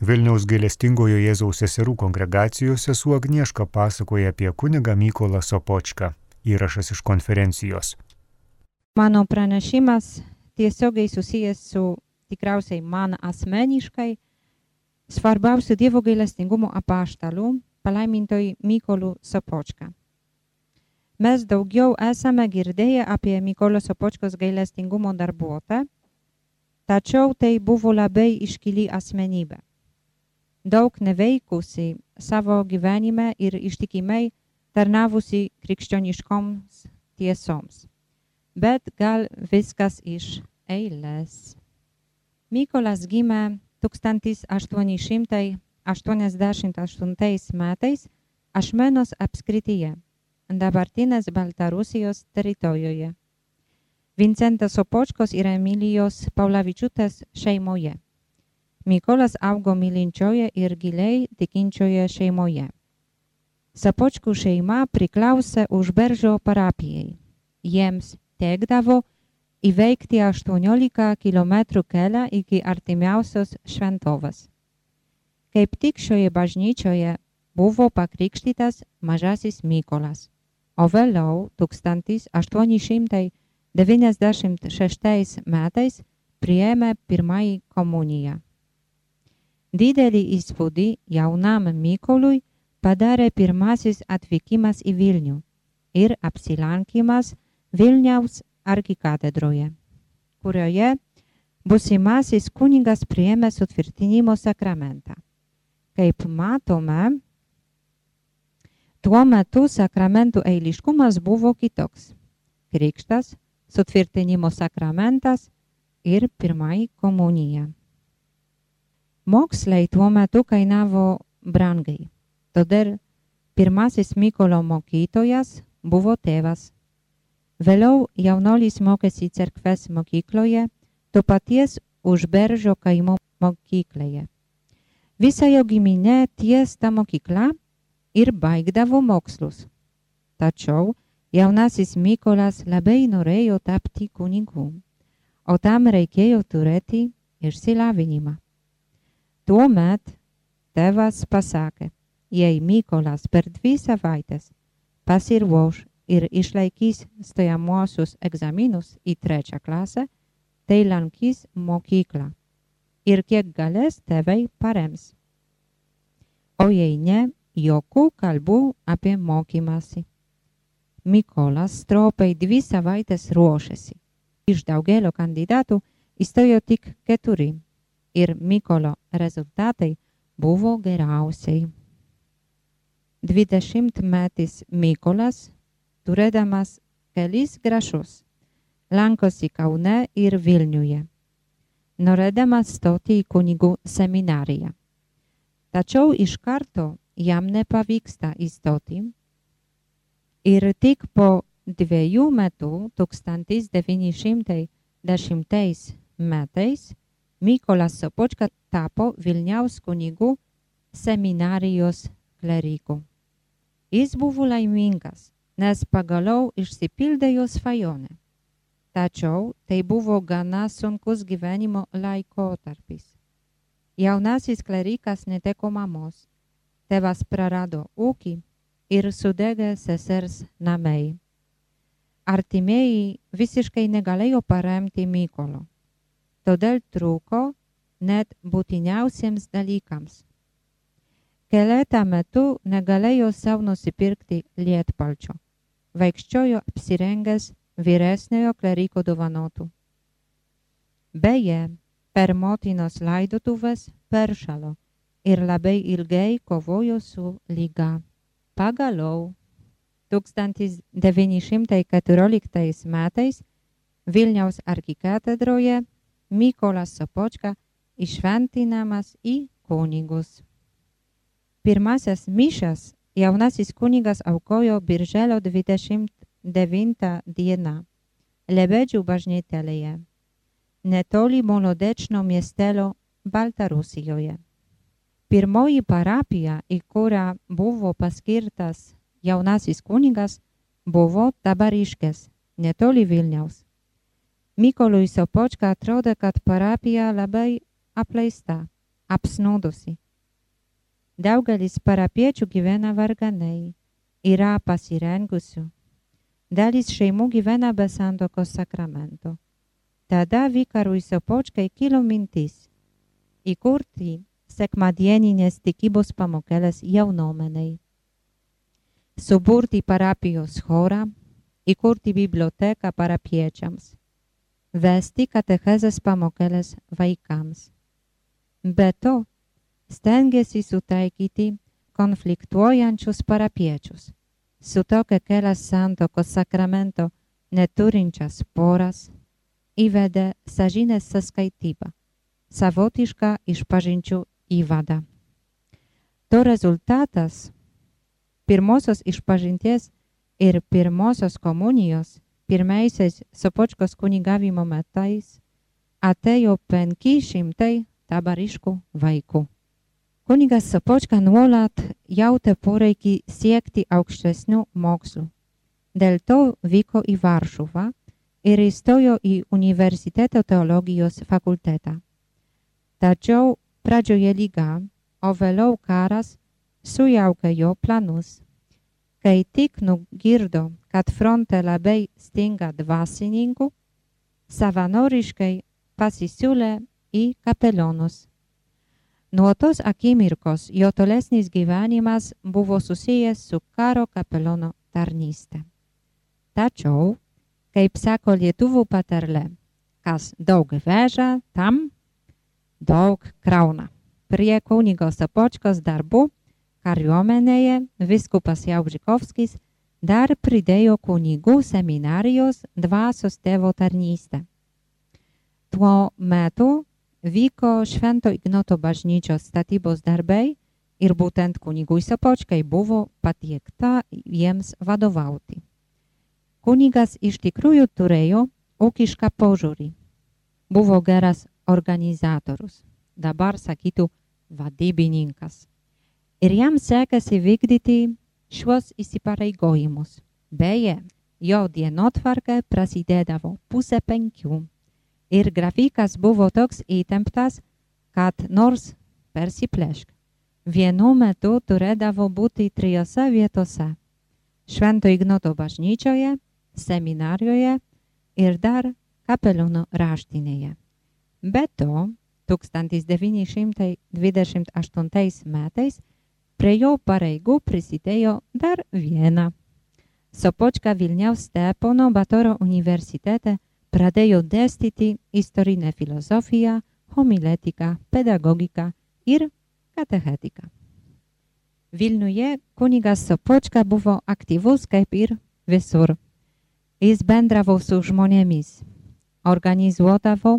Vilniaus gailestingojo Jėzaus seserų kongregacijos sesuo Agnieška pasakoja apie kunigą Mykolą Sopočką. Įrašas iš konferencijos. Mano pranešimas tiesiogiai susijęs su tikriausiai man asmeniškai svarbiausiu Dievo gailestingumo apaštalu, palaimintoj Mykolu Sopočką. Mes daugiau esame girdėję apie Mykolo Sopočkos gailestingumo darbuotę, tačiau tai buvo labai iškili asmenybė daug neveikusi savo gyvenime ir ištikimai tarnavusi krikščioniškoms tiesoms. Bet gal viskas iš eilės. Mykolas gimė 1888 metais Ašmenos apskrityje, dabartinės Baltarusijos teritorijoje. Vincentas Sopočkos ir Emilijos Paulavičiūtės šeimoje. Mykolas augo mylinčioje ir giliai tikinčioje šeimoje. Sapočkų šeima priklausė Užberžio parapijai. Jiems tekdavo įveikti 18 km kelią iki artimiausios šventovės. Kaip tik šioje bažnyčioje buvo pakrikštytas mažasis Mykolas, o vėliau 1896 metais priėmė pirmąjį komuniją. Didelį įspūdį jaunam Mykolui padarė pirmasis atvykimas į Vilnių ir apsilankimas Vilniaus arkikatedroje, kurioje busimasis kunigas priėmė sutvirtinimo sakramentą. Kaip matome, tuo metu sakramentų eiliškumas buvo kitoks. Krikštas, sutvirtinimo sakramentas ir pirmąjį komuniją. Mokslai tuo metu kainavo brangiai. Todėl pirmasis Mykolo mokytojas buvo tėvas. Vėliau jaunolis mokėsi cerkvės mokykloje, to paties Užberžio kaimo mokykloje. Visa jo giminė ties tą mokyklą ir baigdavo mokslus. Tačiau jaunasis Mykolas labai norėjo tapti kunigu, o tam reikėjo turėti išsilavinimą. Tuomet tėvas pasakė, jei Mykolas per dvi savaites pasiruoš ir išlaikys stojamuosius egzaminus į trečią klasę, tai lankys mokyklą ir kiek galės tėvai parems. O jei ne, jokių kalbų apie mokymasi. Mykolas stropiai dvi savaitės ruošėsi. Iš daugelio kandidatų įstojo tik keturi ir Mykolo rezultatai buvo geriausiai. Dvidešimtmetis Mykolas, turėdamas kelis grašus, lankosi Kaune ir Vilniuje, norėdamas stoti į kunigų seminariją. Tačiau iš karto jam nepavyksta įstoti ir tik po dviejų metų 1910 metais Mykolas Sopočka tapo Vilniaus kunigų seminarijos kleriku. Jis buvo laimingas, nes pagaliau išsipildė jo svajonė. Tačiau tai buvo gana sunkus gyvenimo laikotarpis. Jaunasis klerikas neteko mamos, tėvas prarado ūkį ir sudegė sesers namai. Artimieji visiškai negalėjo paremti Mykolo todėl trūko net būtiniausiems dalykams. Keletą metų negalėjo savo nusipirkti lietpalčio, vaikščiojo apsirengęs vyresniojo kleriko dovanotų. Beje, per motinos laidotuvės peršalo ir labai ilgai kovojo su lyga. Pagaliau 1914 metais Vilniaus arkikatedroje Mykolas Sopočka įšventinamas į kunigus. Pirmasias mišas jaunasis kunigas aukojo birželio 29 dieną Lebedžių bažnytelėje, netoli Molodečno miestelio Baltarusijoje. Pirmoji parapija, į kurią buvo paskirtas jaunasis kunigas, buvo Tabariškės, netoli Vilniaus. Mykolui Sopočka atrodė, kad parapija labai apleista, apsnūdusi. Daugelis parapiečių gyvena varganai, yra pasirengusių. Dalis šeimų gyvena be santokos sakramento. Tada vikarui Sopočkai kilo mintis įkurti sekmadieninės tikybos pamokėlės jaunuomenei. Suburti parapijos chorą, įkurti biblioteką parapiečiams, vesti katechezės pamokėlės vaikams. Be to, stengiasi sutaikyti konfliktuojančius parapiečius, su tokia kelias santokos sakramento neturinčias poras, įvedė sažinės saskaitybą, savotišką išpažinčių įvadą. To rezultatas pirmosios išpažinties ir pirmosios komunijos pirmaisiais Sopočkos kunigavimo metais atėjo 500 tabariškų vaikų. Kunigas Sopočka nuolat jautė poreikį siekti aukštesnių mokslų. Dėl to vyko į Varšuvą ir įstojo į universiteto teologijos fakultetą. Tačiau pradžioje lyga, o vėliau karas sujaukė jo planus. Kai tik nugirdo, kad fronte labai stinga dvasininkų, savanoriškai pasisiūlė į kapelionus. Nuo tos akimirkos jo tolesnis gyvenimas buvo susijęs su karo kapelono tarnyste. Tačiau, kaip sako lietuvų patarlė, kas daug veža, tam daug krauna. Prie kunigo Sapočkos darbų kariuomenėje viskupas Jaužikovskis dar pridėjo kunigų seminarijos dvasios tėvo tarnystę. Tuo metu vyko Švento Ignoto bažnyčios statybos darbai ir būtent kunigui Sapočkai buvo patiekta jiems vadovauti. Kunigas iš tikrųjų turėjo ūkišką požiūrį. Buvo geras organizatorius, dabar sakytų vadybininkas. Ir jam sekasi vykdyti šiuos įsipareigojimus. Beje, jo dienotvarkė prasidėdavo pusę penkių ir grafikas buvo toks įtemptas, kad nors persiplešk. Vienu metu turėdavo būti trijose vietose - Švento Ignoto bažnyčioje, seminarijoje ir dar kapelionų raštinėje. Be to, 1928 metais prie jo pareigų prisidėjo dar viena. Sopočka Vilniaus Stepono Batoro universitete pradėjo dėstyti istorinę filosofiją, homiletiką, pedagogiką ir katechetiką. Vilniuje kunigas Sopočka buvo aktyvus kaip ir visur. Jis bendravo su žmonėmis, organizuodavo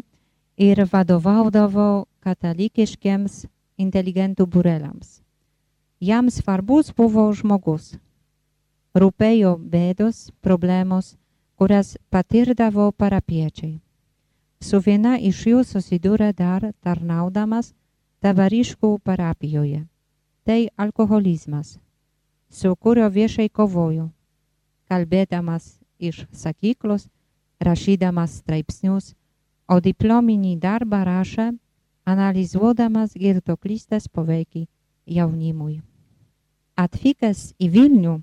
ir vadovaudavo katalikiškiams inteligentų burelams. Jam svarbus buvo žmogus. Rūpėjo bėdos, problemos, kurias patirdavo parapiečiai. Su viena iš jų susidūrė dar tarnaudamas tavariškų parapijoje. Tai alkoholizmas, su kurio viešai kovojo, kalbėdamas iš sakyklos, rašydamas straipsnius, o diplominį darbą rašė, analizuodamas girtoklystės poveikį jaunimui. Atvykęs į Vilnių,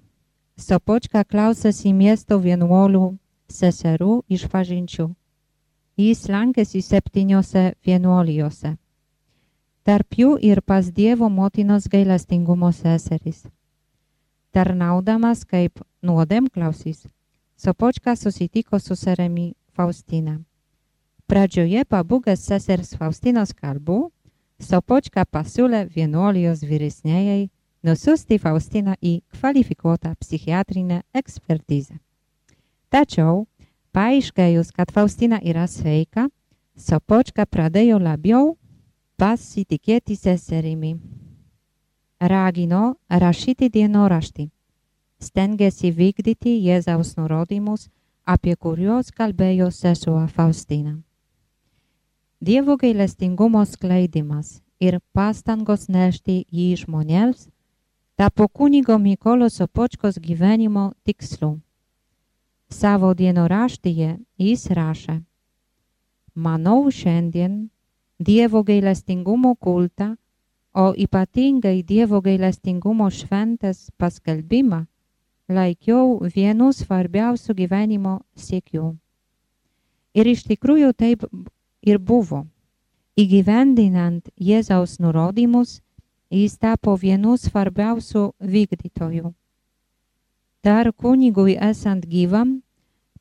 Sopočka klausėsi miesto vienuolių seserų išpažinčių. Jis lankėsi septyniose vienuolijose. Tarp jų ir pas Dievo motinos gailestingumo seserys. Tarnaudamas kaip nuodėmklausis, Sopočka susitiko su seremi Faustina. Pradžioje pabūgęs sesers Faustinos kalbų, Sopočka pasiūlė vienuolijos vyresnėjai nusiųsti Faustiną į kvalifikuotą psichiatrinę ekspertizę. Tačiau, paaiškėjus, kad Faustina yra sveika, Sopočka pradėjo labiau pasitikėti seserimi. Ragino rašyti dienoraštį. Stengėsi vykdyti Jėzaus nurodymus, apie kuriuos kalbėjo sesuo Faustina. Dievo gailestingumo skleidimas ir pastangos nešti jį žmonėms tapo kunigo Mykolo Sopočkos gyvenimo tikslu. Savo dienoraštyje jis rašė, manau šiandien, Dievo gailestingumo kultą, o ypatingai Dievo gailestingumo šventės paskelbimą laikiau vienu svarbiausių gyvenimo siekių. Ir iš tikrųjų taip ir buvo. Įgyvendinant Jėzaus nurodymus, jis tapo vienu svarbiausių vykdytojų. Dar kunigui esant gyvam,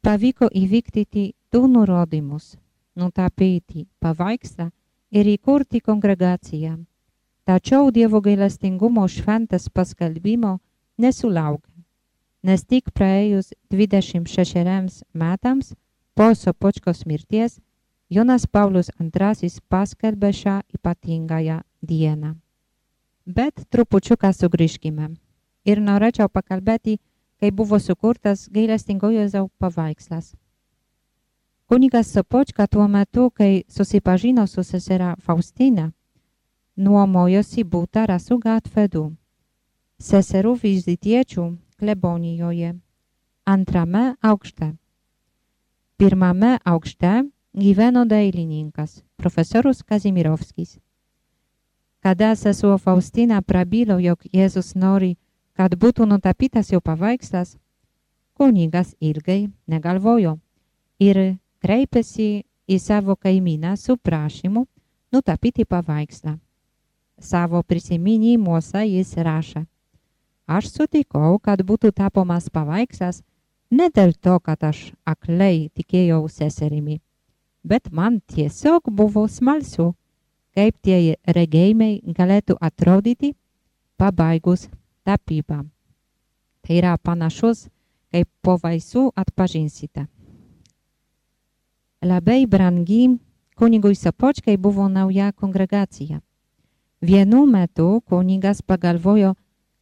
pavyko įvykdyti du nurodymus - nutapyti paveikslą ir įkurti kongregaciją. Tačiau Dievo gailestingumo šventas paskelbimo nesulaukė, nes tik praėjus 26 metams po Sopočkos mirties Jonas Paulius II paskelbė šią ypatingąją dieną. Bet trupučiuką sugrįžkime. Ir norėčiau pakalbėti, kai buvo sukurtas gailestingojo Jėzaus paveikslas. Kunigas Sopočka tuo metu, kai susipažino su sesera Faustina, nuomojosi būtą rasų gatvę 2. Seserų vizitiečių klebonijoje. Antrame aukšte. Pirmame aukšte gyveno dailininkas, profesorius Kazimirovskis. Kada sesuo Faustina prabilo, jog Jėzus nori, kad būtų nutapytas jo paveikslas, kunigas ilgai negalvojo ir kreipėsi į savo kaimyną su prašymu nutapyti paveikslą. Savo prisiminimuose jis rašė. Aš sutikau, kad būtų tapomas paveikslas ne dėl to, kad aš aklai tikėjau seserimi, bet man tiesiog buvo smalsu kaip tie regėjimai galėtų atrodyti pabaigus tapybą. Tai yra panašus, kaip po vaisų atpažinsite. Labai brangi kunigui Sapočkai buvo nauja kongregacija. Vienu metu kunigas pagalvojo,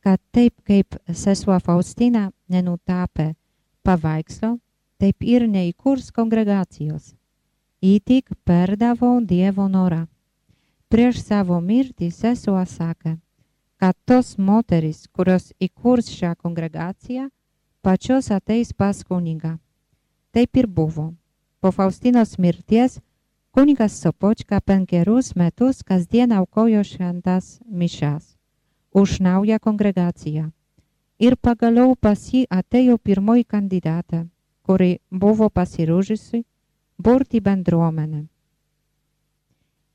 kad taip kaip sesuo Faustina nenutapė paveikslo, taip ir neįkurs kongregacijos. Ji tik perdavo Dievo norą prieš savo mirtį sesuo sakė, kad tos moteris, kurios įkurs šią kongregaciją, pačios ateis pas kunigą. Taip ir buvo. Po Faustinos mirties kunigas Sopočka penkerius metus kasdien aukojo šventas mišas už naują kongregaciją. Ir pagaliau pas jį atėjo pirmoji kandidatė, kuri buvo pasiruošusi burti bendruomenę.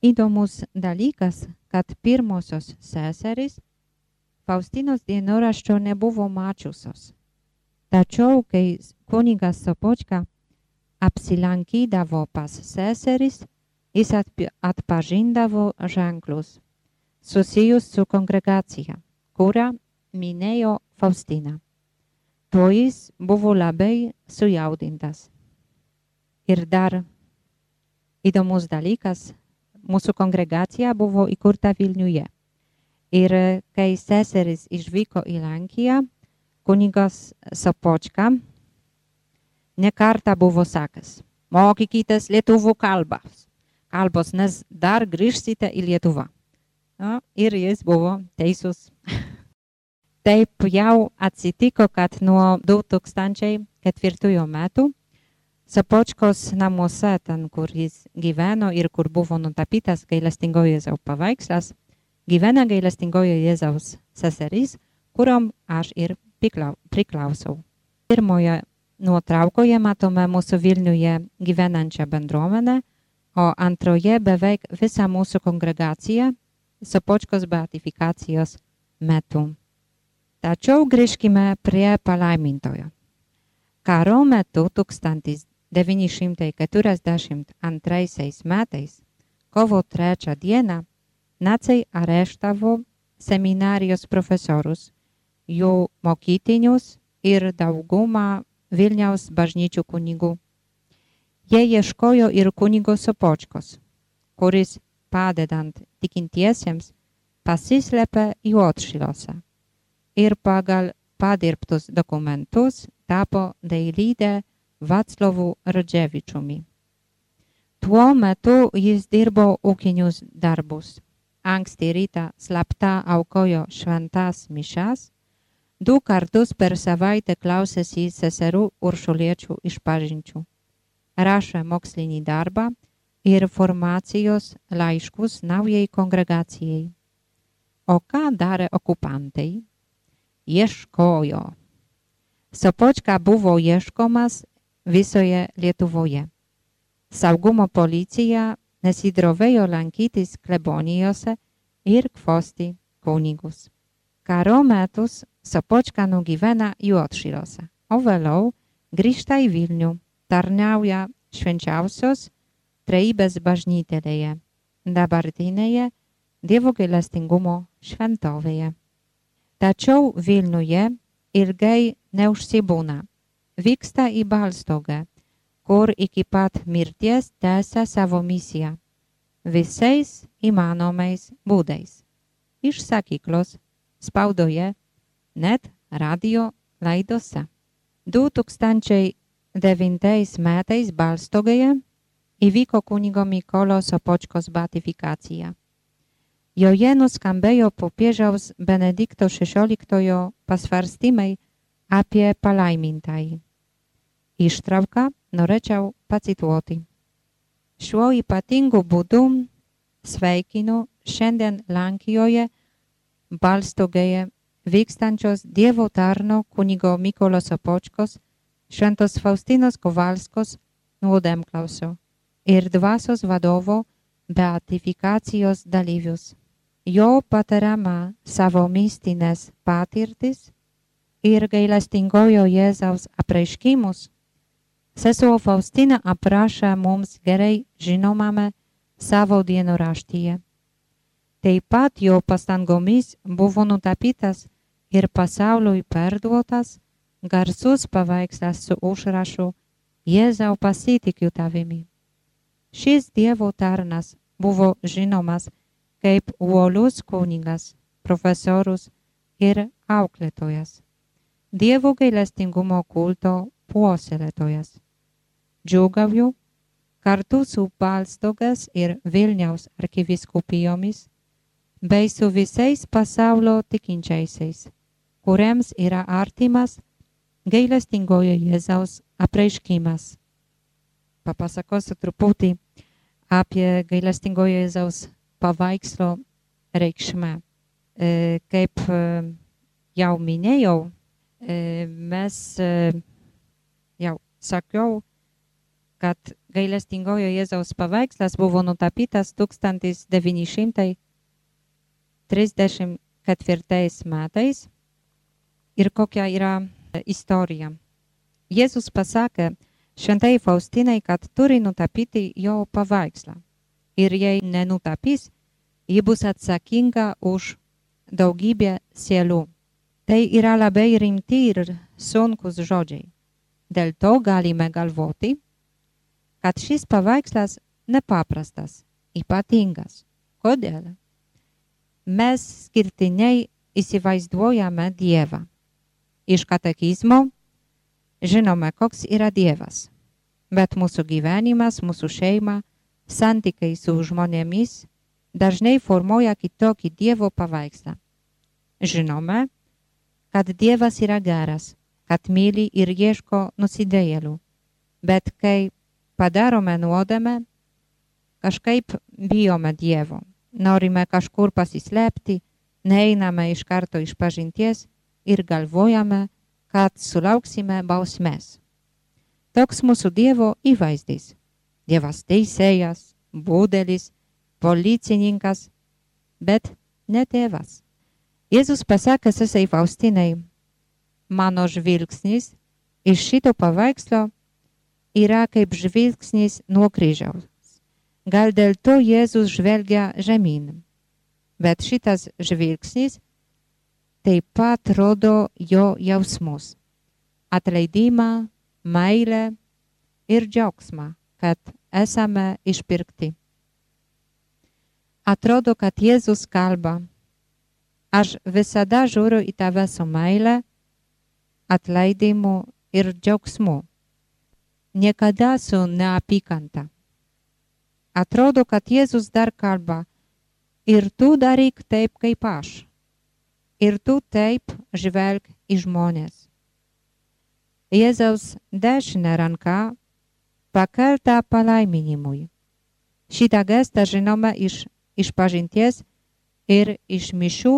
Įdomus dalykas, kad pirmosios seserys Faustinos dienoraščio nebuvo mačiusios. Tačiau, kai kunigas Sopočka apsilankydavo pas seseris, jis atpažindavo ženklus susijus su kongregacija, kurią minėjo Faustina. To jis buvo labai sujaudintas. Ir dar įdomus dalykas, mūsų kongregacija buvo įkurta Vilniuje. Ir kai seseris išvyko į Lenkiją, kunigas Sopočka nekartą buvo sakęs, mokykitės lietuvų kalbos, kalbos, nes dar grįžsite į Lietuvą. No, ir jis buvo teisus. Taip jau atsitiko, kad nuo 2004 metų Sapočkos namuose, ten, kur jis gyveno ir kur buvo nutapytas gailestingojo Jėzaus paveikslas, gyvena gailestingojo Jėzaus seserys, kuriam aš ir priklausau. Pirmoje nuotraukoje matome mūsų Vilniuje gyvenančią bendruomenę, o antroje beveik visą mūsų kongregaciją Sapočkos beatifikacijos metu. Tačiau grįžkime prie palaimintojo. Karo metu 1000 942 metais, kovo 3 dieną, naciai areštavo seminarijos profesorus, jų mokytinius ir daugumą Vilniaus bažnyčių kunigų. Jie ieškojo ir kunigo Sopočkos, kuris, padedant tikintiesiems, pasislėpė juodšiliuose ir pagal padirbtus dokumentus tapo dailydę Vaclovu Radzevičiumi. Tuo metu jis dirbo ūkinius darbus. Anksti rytą slapta aukojo šventas mišas, du kartus per savaitę klausėsi seserų uršuliečių išpažinčių. Rašė mokslinį darbą, ir formācijos laiškus naujai kongregācijai. O ką darė okupantai? Ieškojo. Sopočka buvo ieškomas visoje Lietuvoje. Saugumo policija nesidrovėjo lankytis klebonijose ir kvosti kunigus. Karo metus Sopočka nugyvena Juotšilose, o vėliau grįžta į Vilnių, tarnauja švenčiausios trejybės bažnytelėje, dabartinėje Dievo gailestingumo šventovėje. Tačiau Vilniuje ilgai neužsibūna. Vyksta į Balstogę, kur iki pat mirties tęsia savo misiją. Visais įmanomais būdais. Iš sakyklos, spaudoje, net radio laidose. 2009 metais Balstogėje įvyko kunigo Mykolo Sopočkos beatifikacija. Joje nuskambėjo popiežiaus Benedikto XVI pasvarstymai apie palaimintąjį. Ištrauką norėčiau pacituoti. Šiuo ypatingu būdu sveikinu šiandien Lenkijoje Balstogėje vykstančios Dievo tarno kunigo Mykolo Sopočkos, Šventos Faustinos Kovalskos nuodėmklausio ir dvasios vadovo beatifikacijos dalyvius. Jo patariama savo mistinės patirtis ir gailestingojo Jėzaus apreiškimus, sesuo Faustina aprašė mums gerai žinomame savo dienoraštyje. Taip pat jo pastangomis buvo nutapytas ir pasauliui perduotas garsus paveikslas su užrašu Jėzau pasitikiu tavimi. Šis Dievo tarnas buvo žinomas kaip uolus kunigas, profesorius ir auklėtojas. Dievo gailestingumo kulto puoselėtojas. Džiugauju kartu su Balstogas ir Vilniaus arkiviskupijomis bei su visais pasaulio tikinčiaisiais, kuriems yra artimas gailestingojo Jėzaus apreiškimas. Papasakosiu truputį apie gailestingojo Jėzaus paveikslo reikšmę. Kaip jau minėjau, mes jau sakiau, kad gailestingojo Jėzaus paveikslas buvo nutapytas 1934 metais ir kokia yra istorija. Jėzus pasakė šventai Faustinai, kad turi nutapyti jo paveikslą ir jei nenutapys, ji bus atsakinga už daugybę sielų. Tai yra labai rimti ir sunkus žodžiai. Dėl to galime galvoti, kad šis paveikslas nepaprastas, ypatingas. Kodėl? Mes skirtiniai įsivaizduojame Dievą. Iš katekizmo žinome, koks yra Dievas. Bet mūsų gyvenimas, mūsų šeima, santykiai su žmonėmis dažnai formuoja kitokį Dievo paveikslą. Žinome, kad Dievas yra geras, kad myli ir ieško nusidėjėlių, bet kai padarome nuodėmę, kažkaip bijome Dievo, norime kažkur pasislėpti, neiname iš karto iš pažinties ir galvojame, kad sulauksime bausmės. Toks mūsų Dievo įvaizdis. Dievas teisėjas, būdelis, policininkas, bet ne tėvas. Jėzus pasakė sesai Faustinai, mano žvilgsnis iš šito paveikslo yra kaip žvilgsnis nuo kryžiaus. Gal dėl to Jėzus žvelgia žemyn. Bet šitas žvilgsnis taip pat rodo jo jausmus - atleidimą, meilę ir džiaugsmą kad esame išpirkti. Atrodo, kad Jėzus kalba, aš visada žiūriu į tave su meile, atleidimu ir džiaugsmu, niekada su neapykanta. Atrodo, kad Jėzus dar kalba, ir tu daryk taip kaip aš, ir tu taip žvelg į žmonės. Jėzaus dešinė ranka pakelta palaiminimui. Šitą gestą žinome iš išpažinties ir iš mišių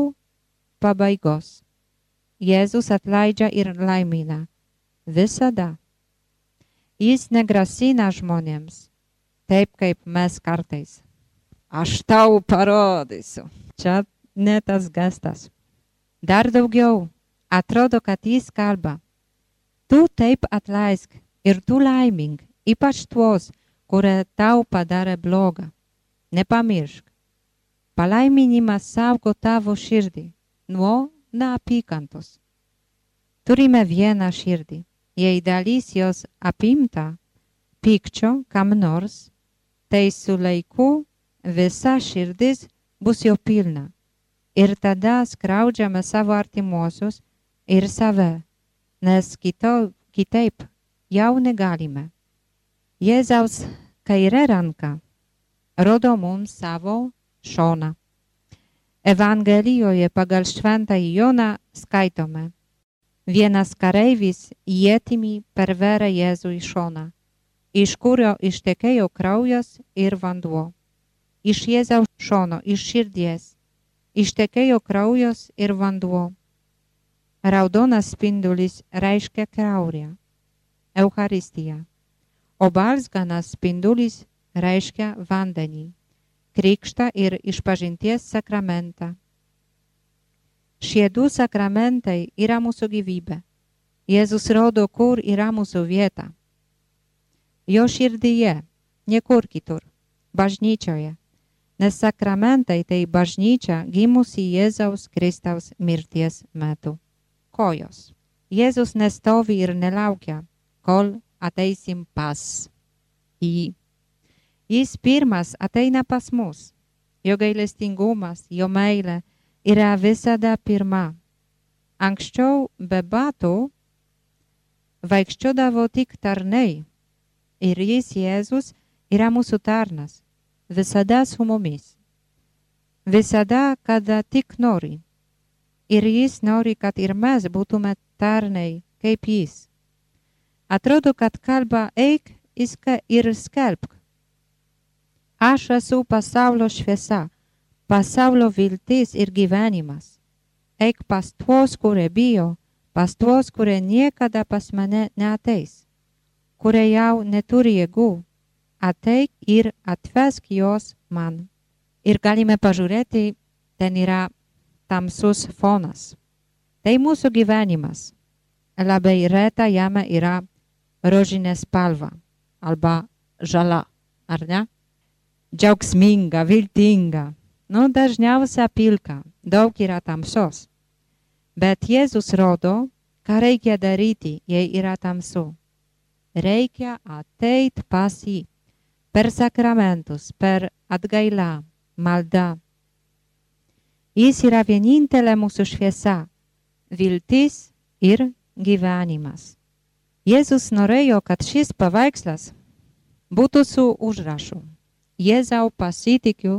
pabaigos. Jėzus atleidžia ir laimina. Visada. Jis negrasina žmonėms, taip kaip mes kartais. Aš tau parodysiu. Čia ne tas gestas. Dar daugiau. Atrodo, kad jis kalba. Tu taip atleisk ir tu laiming, ypač tuos, kurie tau padarė blogą. Nepamiršk. Palaiminimas saugo tavo širdį nuo neapykantos. Turime vieną širdį. Jei dalis jos apimta pykčio kam nors, tai su laiku visa širdis bus jo pilna. Ir tada skriaudžiame savo artimuosius ir save, nes kito, kitaip jau negalime. Jėzaus kairė ranka rodo mums savo šoną. Evangelijoje pagal šventąjį Joną skaitome. Vienas kareivis ietimi pervėrė Jėzų į šoną, iš kurio ištekėjo kraujas ir vanduo. Iš Jėzaus šono, iš širdies, ištekėjo kraujas ir vanduo. Raudonas spindulis reiškia kraurę, Eucharistiją, o balsganas spindulis reiškia vandenį krikštą ir išpažinties sakramentą. Šie du sakramentai yra mūsų gyvybė. Jėzus rodo, kur yra mūsų vieta. Jo širdyje, niekur kitur, bažnyčioje. Nes sakramentai tai bažnyčia gimusi Jėzaus Kristaus mirties metu. Kojos. Jėzus nestovi ir nelaukia, kol ateisim pas jį. Jis pirmas ateina pas mus. Jo gailestingumas, jo meilė yra visada pirma. Anksčiau be batų vaikščiodavo tik tarnai. Ir jis Jėzus yra mūsų tarnas. Visada su mumis. Visada, kada tik nori. Ir jis nori, kad ir mes būtume tarnai kaip jis. Atrodo, kad kalba eik ir skelbk. Aš esu pasaulio šviesa, pasaulio viltis ir gyvenimas. Eik pas tuos, kurie bijo, pas tuos, kurie niekada pas mane neateis, kurie jau neturi jėgų. Ateik ir atvesk juos man. Ir galime pažiūrėti, ten yra tamsus fonas. Tai mūsų gyvenimas. Labai reta jame yra rožinė spalva arba žala, ar ne? Džiaugsminga, viltinga. Nu, dažniausia pilka, daug yra tamsos. Bet Jėzus rodo, ką reikia daryti, jei yra tamsu. Reikia ateit pas jį per sakramentus, per atgailą, maldą. Jis yra vienintelė mūsų šviesa, viltis ir gyvenimas. Jėzus norėjo, kad šis paveikslas būtų su užrašu Jėzau pasitikiu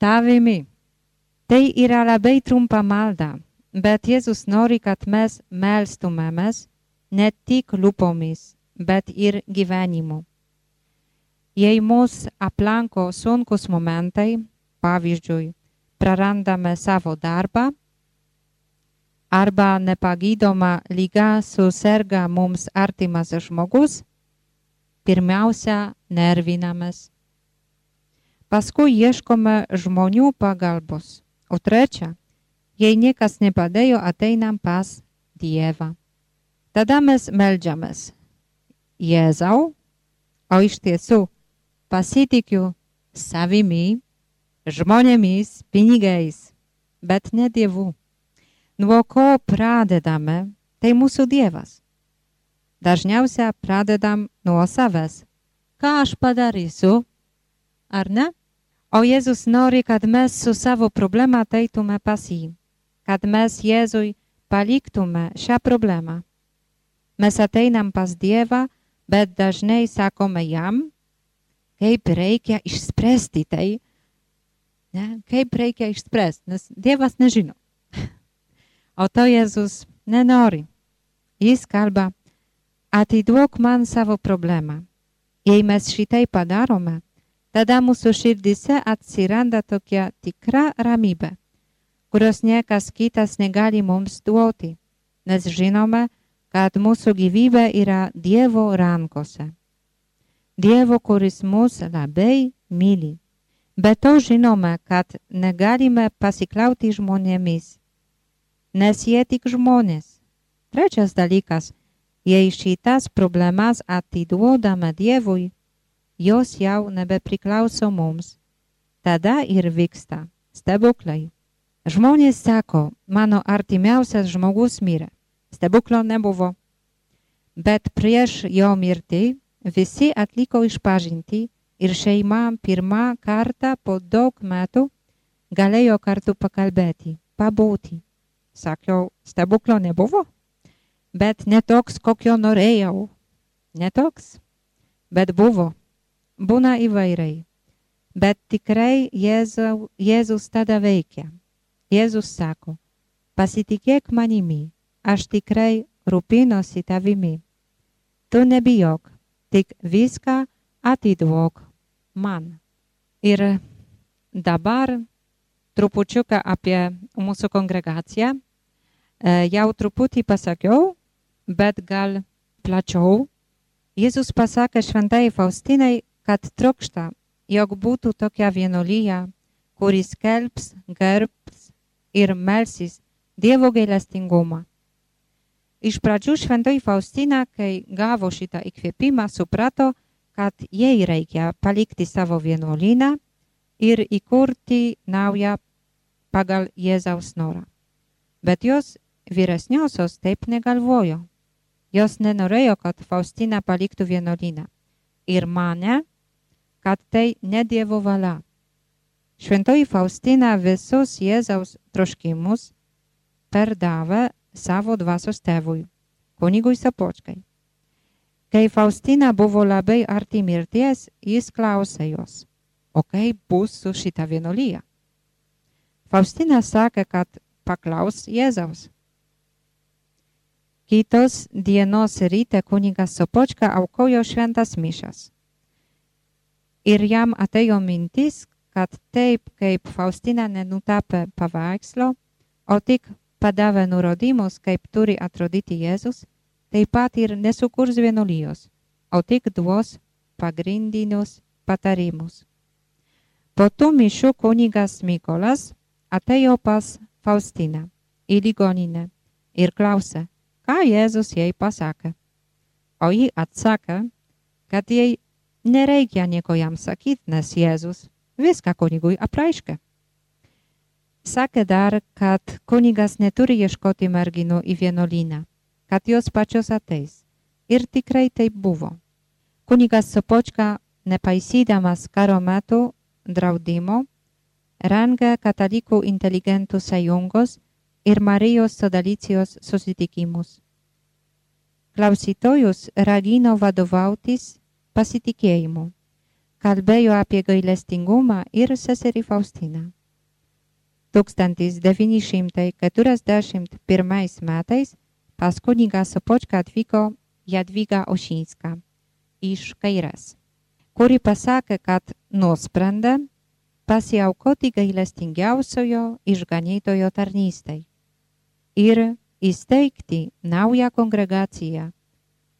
tavimi. Tai yra labai trumpa malda, bet Jėzus nori, kad mes melstumėmės ne tik lūpomis, bet ir gyvenimu. Jei mus aplanko sunkus momentai, pavyzdžiui, prarandame savo darbą, arba nepagydoma lyga suserga mums artimas žmogus, pirmiausia nervinamės Paskui ieškome žmonių pagalbos. O trečia, jei niekas nepadėjo, ateinam pas Dievą. Tada mes melžiamės. Jėzau, o iš tiesų pasitikiu savimi, žmonėmis, pinigais, bet ne Dievu. Nuo ko pradedame, tai mūsų Dievas. Dažniausiai pradedam nuo savęs. Ką aš padarysiu, ar ne? O Jėzus nori, kad mes su savo problema ateitume pas jį, kad mes Jėzui paliktume šią problemą. Mes ateinam pas Dievą, bet dažnai sakome jam, kaip reikia išspręsti tai, ne? kaip reikia išspręsti, nes Dievas nežino. O to Jėzus nenori. Jis kalba, atiduok man savo problemą. Jei mes šitai padarome, tada mūsų širdise atsiranda tokia tikra ramybė, kurios niekas kitas negali mums duoti, nes žinome, kad mūsų gyvybė yra Dievo rankose. Dievo, kuris mus labai myli. Be to žinome, kad negalime pasiklauti žmonėmis, nes jie tik žmonės. Trečias dalykas, jei šitas problemas atiduodame Dievui, jos jau nebepriklauso mums. Tada ir vyksta stebuklai. Žmonės sako, mano artimiausias žmogus mirė. Stebuklo nebuvo. Bet prieš jo mirtį visi atliko išpažinti ir šeima pirmą kartą po daug metų galėjo kartu pakalbėti, pabūti. Sakiau, stebuklo nebuvo, bet netoks, kokio norėjau. Netoks, bet buvo. Būna įvairiai. Bet tikrai Jėzau, Jėzus tada veikia. Jėzus sako, pasitikėk manimi, aš tikrai rūpinosi tavimi. Tu nebijok, tik viską atiduok man. Ir dabar trupučiuką apie mūsų kongregaciją. Jau truputį pasakiau, bet gal plačiau. Jėzus pasakė šventai Faustinai, kad trokšta, jog būtų tokia vienolyja, kuris kelbs, gerbs ir melsis Dievo gailestingumą. Iš pradžių šventoji Faustina, kai gavo šitą įkvėpimą, suprato, kad jai reikia palikti savo vienuolyną ir įkurti naują pagal Jėzaus norą. Bet jos vyresniosios taip negalvojo. Jos nenorėjo, kad Faustina paliktų vienuolyną. Ir mane, kad tai ne Dievo valia. Šventoji Faustina visus Jėzaus troškimus perdavė savo dvasios tėvui, kunigui Sapočkai. Kai Faustina buvo labai arti mirties, jis klausė jos, o kaip bus su šita vienolyja? Faustina sakė, kad paklaus Jėzaus. Kitos dienos ryte kunigas Sopočka aukojo šventas mišas. Ir jam atėjo mintis, kad taip kaip Faustina nenutapė paveikslo, o tik padavė nurodymus, kaip turi atrodyti Jėzus, taip pat ir nesukurs vienuolijos, o tik duos pagrindinius patarimus. Po tų mišių kunigas Mykolas atėjo pas Faustiną į ligoninę ir klausė, ką Jėzus jai pasakė. O ji atsakė, kad jai nereikia nieko jam sakyti, nes Jėzus viską kunigui apraiškė. Sakė dar, kad kunigas neturi ieškoti merginų į vienuolyną, kad jos pačios ateis. Ir tikrai taip buvo. Kunigas Sopočka, nepaisydamas karo metų draudimo, rengė katalikų inteligentų sąjungos ir Marijos sodalicijos susitikimus. Klausytojus ragino vadovautis pasitikėjimu. Kalbėjo apie gailestingumą ir seserį Faustiną. 1941 metais pas kunigą Sopočką atvyko Jadwiga Osińska iš Kairės, kuri pasakė, kad nusprendė pasiaukoti gailestingiausiojo išganytojo tarnystai ir įsteigti naują kongregaciją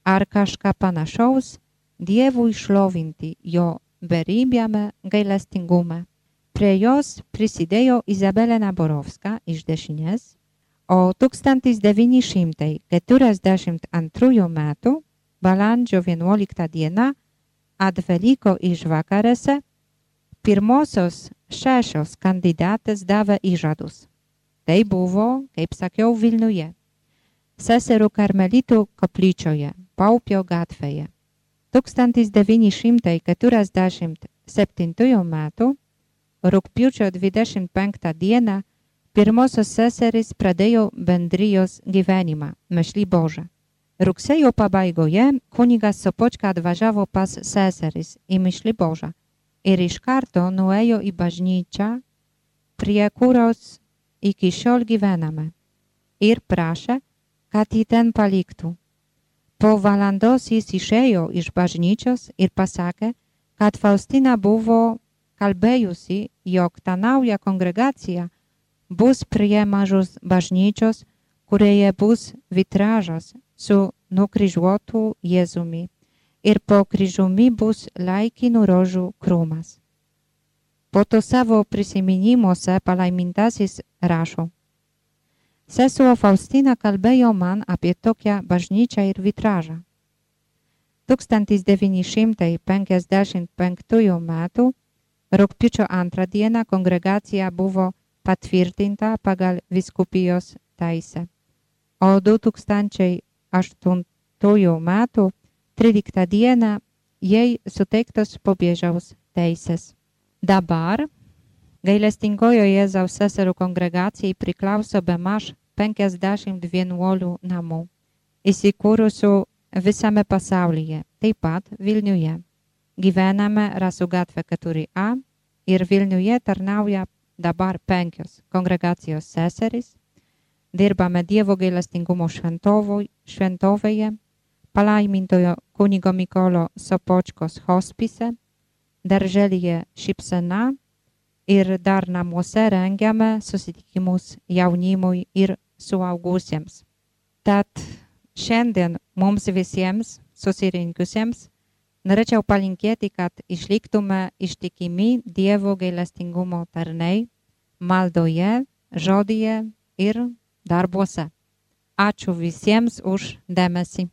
ar kažką panašaus Dievui šlovinti jo beribiame gailestingume. Prie jos prisidėjo Izabelė Naborovska iš dešinės, o 1942 metų balandžio 11 dieną Adveliko išvakarėse pirmosios šešios kandidatės davė įžadus. Tai buvo, kaip sakiau, Vilniuje, seserų karmelitų koplyčioje, Paupio gatvėje. 1947 metų rugpjūčio 25 dieną pirmosios seserys pradėjo bendrijos gyvenimą, mešly Božą. Rugsėjo pabaigoje kunigas Sopočka atvažiavo pas seseris į Mišlį Božą ir iš karto nuėjo į bažnyčią, prie kurios iki šiol gyvename, ir prašė, kad jį ten paliktų. Po valandos jis išėjo iš bažnyčios ir pasakė, kad Faustina buvo kalbėjusi, jog ta nauja kongregacija bus prie mažos bažnyčios, kurioje bus vitražas su nukryžiuotu Jėzumi ir po kryžiumi bus laikinų rožių krūmas. Po to savo prisiminimuose palaimintasis rašo. Sesuo Faustina kalbėjo man apie tokią bažnyčią ir vitražą. 1955 metų rugpjūčio antrą dieną kongregacija buvo patvirtinta pagal viskupijos teisę, o 2008 metų 13 dieną jai suteiktos popiežiaus teisės. Dabar gailestingojo Jėzaus seserų kongregacijai priklauso be maž 50 vienuolių namų, įsikūrusių visame pasaulyje, taip pat Vilniuje. Gyvename Rasų gatvė 4A ir Vilniuje tarnauja dabar penkios kongregacijos seserys, dirbame Dievo gailestingumo šventovėje, palaimintojo kunigo Mikolo Sopočkos hospise, darželyje šypsena ir dar namuose rengiame susitikimus jaunimui ir suaugusiems. Tad šiandien mums visiems susirinkusiems norėčiau palinkėti, kad išliktume ištikimi Dievo gailestingumo tarnai maldoje, žodyje ir darbuose. Ačiū visiems už dėmesį.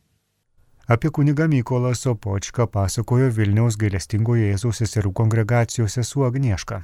Apie kunigą Mykolą Sopočką pasakojo Vilniaus gailestingojo Jėzaus seserų kongregacijos sesuo Agnieška.